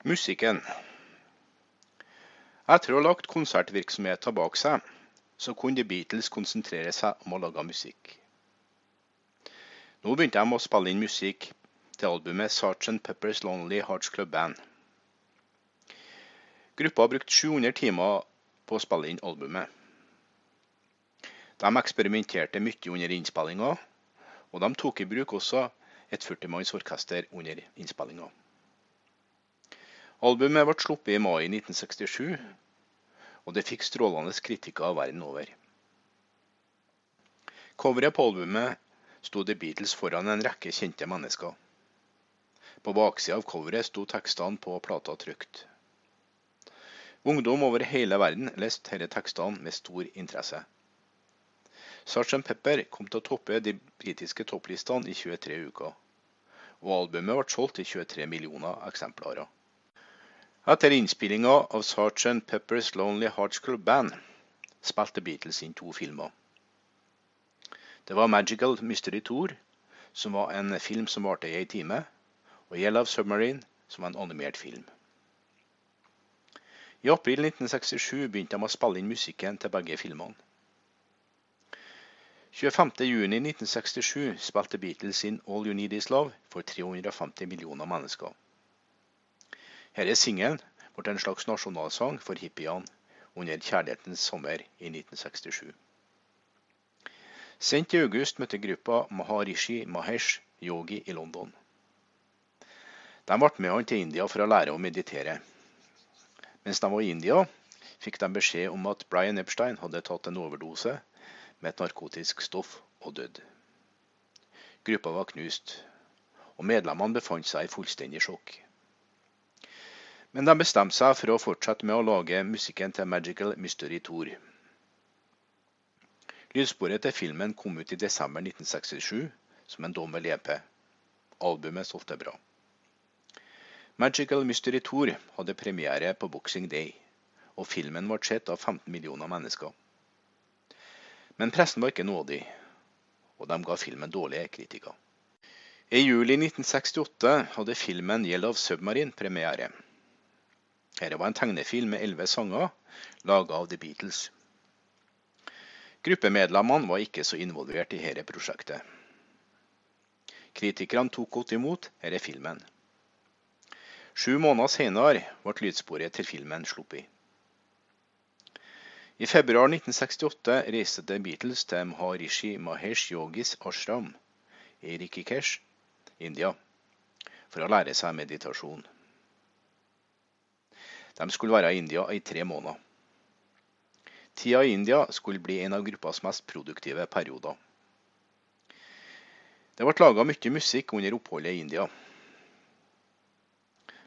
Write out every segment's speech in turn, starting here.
Musikken. Etter å ha lagt konsertvirksomheten bak seg, så kunne The Beatles konsentrere seg om å lage musikk. Nå begynte de å spille inn musikk til albumet Sgt. Peppers Lonely Hearts Club Band. Gruppa har brukt 700 timer på å spille inn albumet. De eksperimenterte mye under innspillinga, og de tok i bruk også et 40-manns orkester under innspillinga. Albumet ble sluppet i mai 1967, og det fikk strålende kritikker verden over. Coveret på albumet sto The Beatles foran en rekke kjente mennesker. På baksida av coveret sto tekstene på plata trykt. Ungdom over hele verden leste disse tekstene med stor interesse. Sgt. Pepper kom til å toppe de britiske topplistene i 23 uker, og albumet ble solgt i 23 millioner eksemplarer. Etter innspillinga av Sgt. Peppers Lonely Hearts Club Band spilte Beatles inn to filmer. Det var Magical Mystery Tour, som var en film som varte i ei time, og Yellow Submarine, som var en animert film. I april 1967 begynte de å spille inn musikken til begge filmene. 25.6.1967 spilte Beatles inn All You Need Is Love for 350 millioner mennesker. Denne singelen ble en slags nasjonalsang for hippiene under kjærlighetens sommer i 1967. Sent i august møtte gruppa Maharishi Mahesh Yogi i London. De ble med han til India for å lære å meditere. Mens de var i India, fikk de beskjed om at Brian Epstein hadde tatt en overdose med et narkotisk stoff og dødd. Gruppa var knust, og medlemmene befant seg i fullstendig sjokk. Men de bestemte seg for å fortsette med å lage musikken til Magical Mystery Tour. Lydsporet til filmen kom ut i desember 1967 som en dommel EP. Albumet solgte bra. Magical Mystery Tour hadde premiere på Boxing Day, og filmen ble sett av 15 millioner mennesker. Men pressen var ikke nådig, og de ga filmen dårlige kritikker. I juli 1968 hadde filmen Yellow Submarine premiere. Dette var en tegnefilm med elleve sanger laga av The Beatles. Gruppemedlemmene var ikke så involvert i dette prosjektet. Kritikerne tok godt imot denne filmen. Sju måneder senere ble lydsporet til filmen sluppet. I februar 1968 reiste The Beatles til Maharishi Mahesh Yogis ashram i Rikikesh, India, for å lære seg meditasjon. De skulle være i India i tre måneder. Tida i India skulle bli en av gruppas mest produktive perioder. Det ble laga mye musikk under oppholdet i India.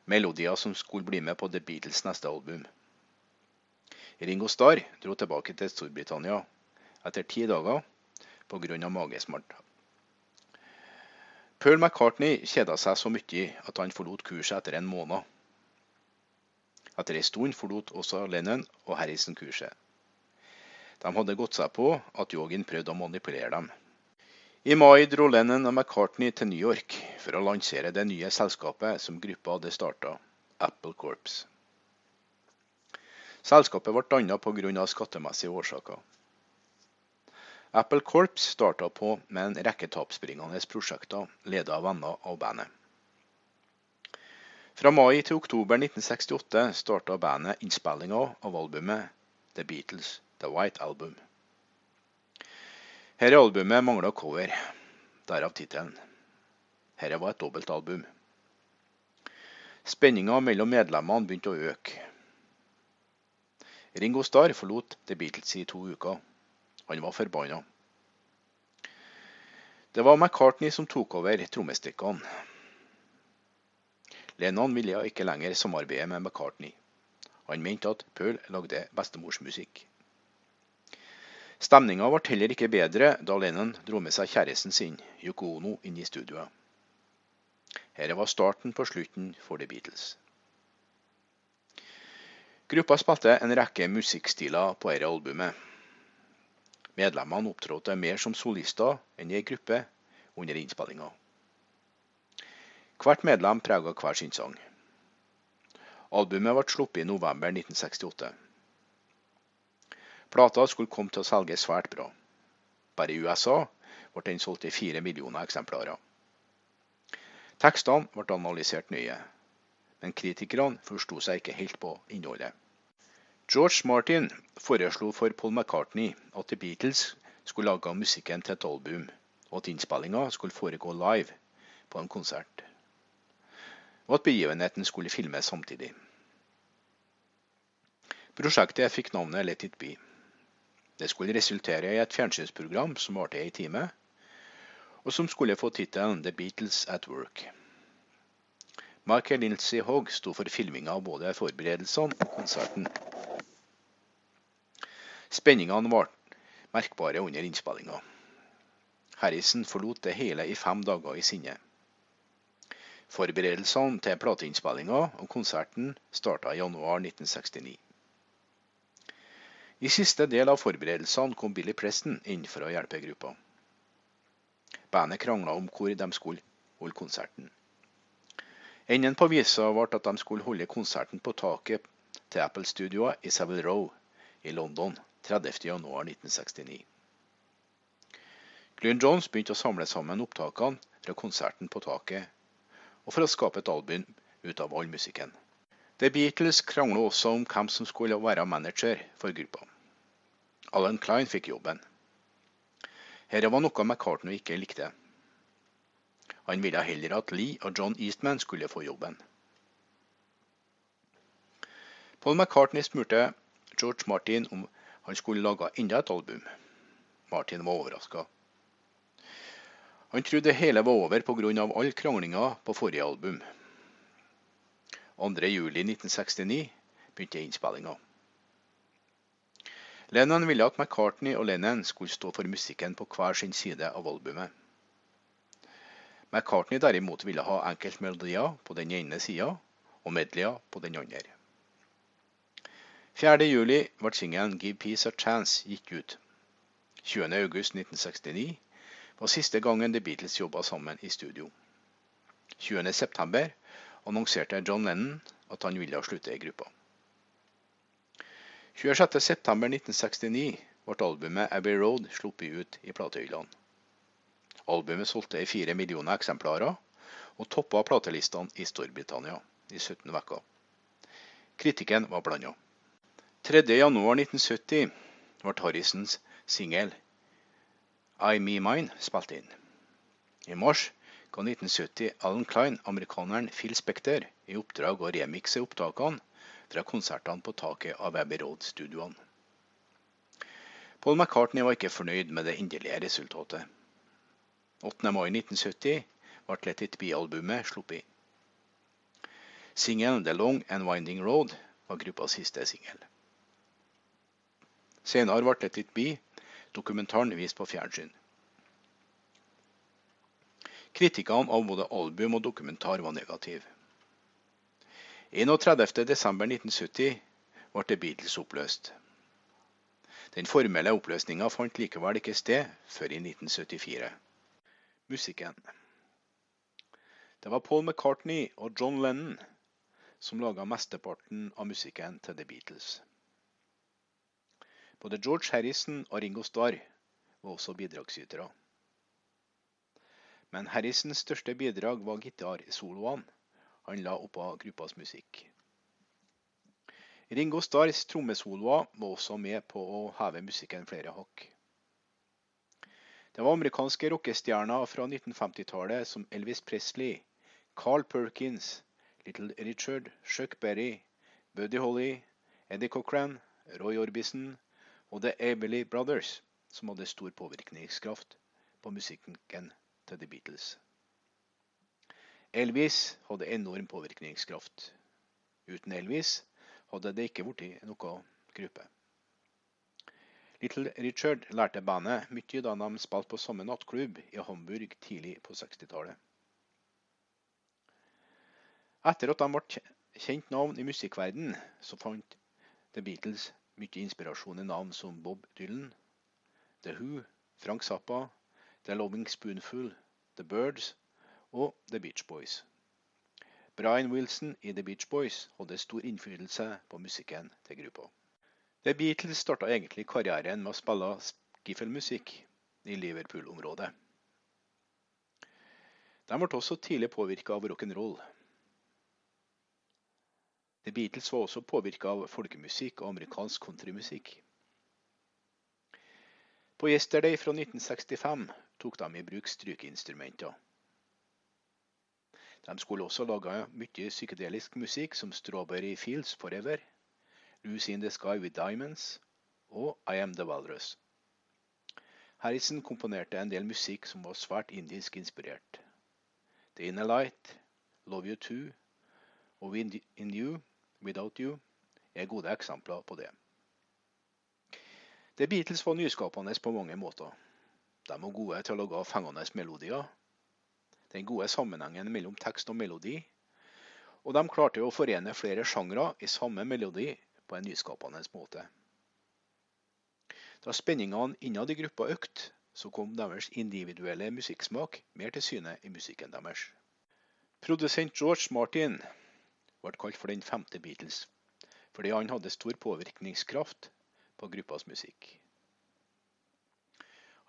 Melodier som skulle bli med på The Beatles' neste album. Ringo Starr dro tilbake til Storbritannia etter ti dager pga. magesmerter. Paul McCartney kjeda seg så mye at han forlot kurset etter en måned. Etter ei stund forlot også Lennon og Harrison kurset. De hadde gått seg på at yogien prøvde å manipulere dem. I mai dro Lennon og McCartney til New York for å lansere det nye selskapet som gruppa hadde starta, Apple Corps. Selskapet ble dannet pga. skattemessige årsaker. Apple Corps starta på med en rekke tapsbringende prosjekter ledet av venner av bandet. Fra mai til oktober 1968 starta bandet innspillinga av albumet The Beatles The White Album. Dette albumet mangla cover, derav tittelen. Dette var et dobbeltalbum. Spenninga mellom medlemmene begynte å øke. Ringo Starr forlot The Beatles i to uker. Han var forbanna. Det var McCartney som tok over trommestikkene. Lennon ville ikke lenger samarbeide med McCartney. Han mente at Paul lagde bestemorsmusikk. Stemninga ble heller ikke bedre da Lennon dro med seg kjæresten sin, Yoko Ono, inn i studioet. Dette var starten på slutten for The Beatles. Gruppa spilte en rekke musikkstiler på dette albumet. Medlemmene opptrådte mer som solister enn i ei gruppe under innspillinga. Hvert medlem prega hver sin sang. Albumet ble sluppet i november 1968. Plata skulle komme til å selge svært bra. Bare i USA ble den solgt i fire millioner eksemplarer. Tekstene ble analysert nøye, men kritikerne forsto seg ikke helt på innholdet. George Martin foreslo for Paul McCartney at The Beatles skulle lage musikken til et album, og at innspillinga skulle foregå live på en konsert. Og at begivenheten skulle filmes samtidig. Prosjektet fikk navnet Let It Be. Det skulle resultere i et fjernsynsprogram som varte ei time, og som skulle få tittelen The Beatles at Work. Michael Lindsay Hogg sto for filminga av både forberedelsene og konserten. Spenningene var merkbare under innspillinga. Harrison forlot det hele i fem dager i sinne. Forberedelsene til plateinnspillinga og konserten starta i januar 1969. I siste del av forberedelsene kom Billy Preston inn for å hjelpe gruppa. Bandet krangla om hvor de skulle holde konserten. Enden på visa ble at de skulle holde konserten på taket til Apple Studio i Savile Row i London 30.1.1969. Glyn Jones begynte å samle sammen opptakene fra konserten på taket, og for å skape et album ut av all musikken. The Beatles krangla også om hvem som skulle være manager for gruppa. Alan Klein fikk jobben. Dette var noe McCartney ikke likte. Han ville heller at Lee og John Eastman skulle få jobben. Paul McCartney spurte George Martin om han skulle lage enda et album. Martin var overraska. Han trodde det hele var over pga. all kranglinga på forrige album. 2.7.1969 begynte innspillinga. Lennon ville at McCartney og Lennon skulle stå for musikken på hver sin side av albumet. McCartney derimot ville ha enkeltmelodier på den ene sida og medleyer på den andre. 4.7 ble singelen 'Give Peace a Chance' gitt ut. 20.8.1969 var siste gangen The Beatles jobba sammen i studio. 20.9 annonserte John Lennon at han ville slutte i gruppa. 26.9.1969 ble albumet Abbey Road sluppet ut i platehyllene. Albumet solgte i fire millioner eksemplarer, og toppa platelistene i Storbritannia i 17 uker. Kritikken var blanda. 3.1.1970 ble Harrisons singel I Me Mine spilt inn. I mars ga 1970 Alan Klein amerikaneren Phil Spekter i oppdrag å remikse opptakene fra konsertene på taket av Abbey Road-studioene. Paul McCartney var ikke fornøyd med det endelige resultatet. 8. mai 1970 ble Let It Be-albumet sluppet. Singelen The Long and Winding Road var gruppas siste singel. Senere ble Let It Be dokumentaren vist på fjernsyn. Kritikkene av både album og dokumentar var negative. 31.12.1970 ble The Beatles oppløst. Den formelle oppløsninga fant likevel ikke sted før i 1974 musikken. Det var Paul McCartney og John Lennon som laga mesteparten av musikken til The Beatles. Både George Harrison og Ringo Starr var også bidragsytere. Men Harrisons største bidrag var gitarsoloene han la oppå gruppas musikk. Ringo Starrs trommesoloer var også med på å heve musikken flere hakk. Det var amerikanske rockestjerner fra 1950-tallet som Elvis Presley, Carl Perkins, Little Richard, Chuck Berry, Buddy Holly, Eddie Cochran, Roy Orbison og The Everly Brothers som hadde stor påvirkningskraft på musikken til The Beatles. Elvis hadde enorm påvirkningskraft. Uten Elvis hadde det ikke blitt noe gruppe. Little Richard lærte bandet mye da de spilte på samme nattklubb i Hamburg tidlig på 60-tallet. Etter at de ble kjent navn i musikkverdenen, så fant The Beatles mye inspirasjon i navn som Bob Dylan, The Who, Frank Zappa, The Loving Spoonful, The Birds og The Beach Boys. Brian Wilson i The Beach Boys hadde stor innflytelse på musikken til gruppa. The Beatles starta egentlig karrieren med å spille skiffelmusikk i Liverpool-området. De ble også tidlig påvirka av rock'n'roll. The Beatles var også påvirka av folkemusikk og amerikansk countrymusikk. På Yesterday fra 1965 tok de i bruk strykeinstrumenter. De skulle også lage mye psykedelisk musikk som Strawberry Fields Forever, Lucy in the Sky with Diamonds og I Am The Walrus. Harrison komponerte en del musikk som var svært indisk inspirert. The Inner Light, Love You Too og In You, Without You er gode eksempler på det. The Beatles var nyskapende på mange måter. De var gode til å lage fengende melodier. Den gode sammenhengen mellom tekst og melodi. Og de klarte å forene flere sjangre i samme melodi på en nyskapende måte. Da spenningene innad i gruppa økte, så kom deres individuelle musikksmak mer til syne i musikken deres. Produsent George Martin ble kalt for den femte Beatles, fordi han hadde stor påvirkningskraft på gruppas musikk.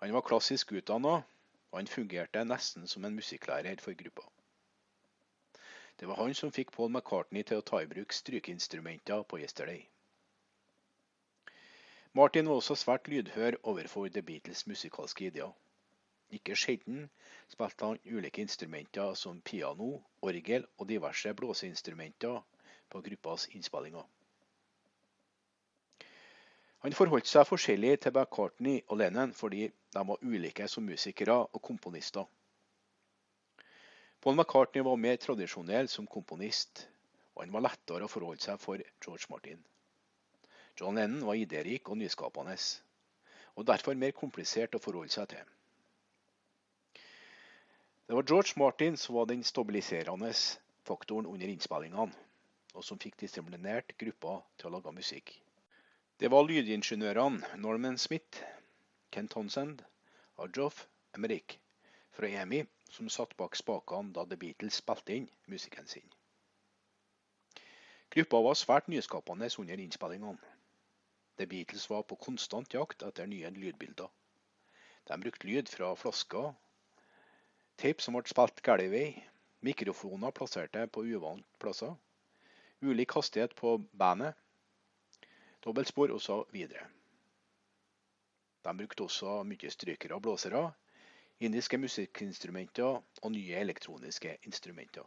Han var klassisk utdanna, og han fungerte nesten som en musikklærer for gruppa. Det var han som fikk Paul McCartney til å ta i bruk strykeinstrumenter på Yesterday. Martin var også svært lydhør overfor The Beatles' musikalske ideer. Ikke sjelden spilte han ulike instrumenter som piano, orgel og diverse blåseinstrumenter på gruppas innspillinger. Han forholdt seg forskjellig til McCartney og Lennon fordi de var ulike som musikere og komponister. Paul McCartney var mer tradisjonell som komponist, og han var lettere å forholde seg for George Martin. John Lennon var idérik og nyskapende, og derfor mer komplisert å forholde seg til. Det var George Martin som var den stabiliserende faktoren under innspillingene, og som fikk disiplinert gruppa til å lage musikk. Det var lydingeniørene Norman Smith, Ken Townsend og Joff Emerick fra EMI som satt bak spakene da The Beatles spilte inn musikken sin. Gruppa var svært nyskapende under innspillingene. The Beatles var på konstant jakt etter nye lydbilder. De brukte lyd fra flasker, teip som ble spilt gal vei, mikrofoner plasserte på uvante plasser, ulik hastighet på bandet, dobbeltspor osv. De brukte også mye strykere og blåsere, indiske musikkinstrumenter og nye elektroniske instrumenter.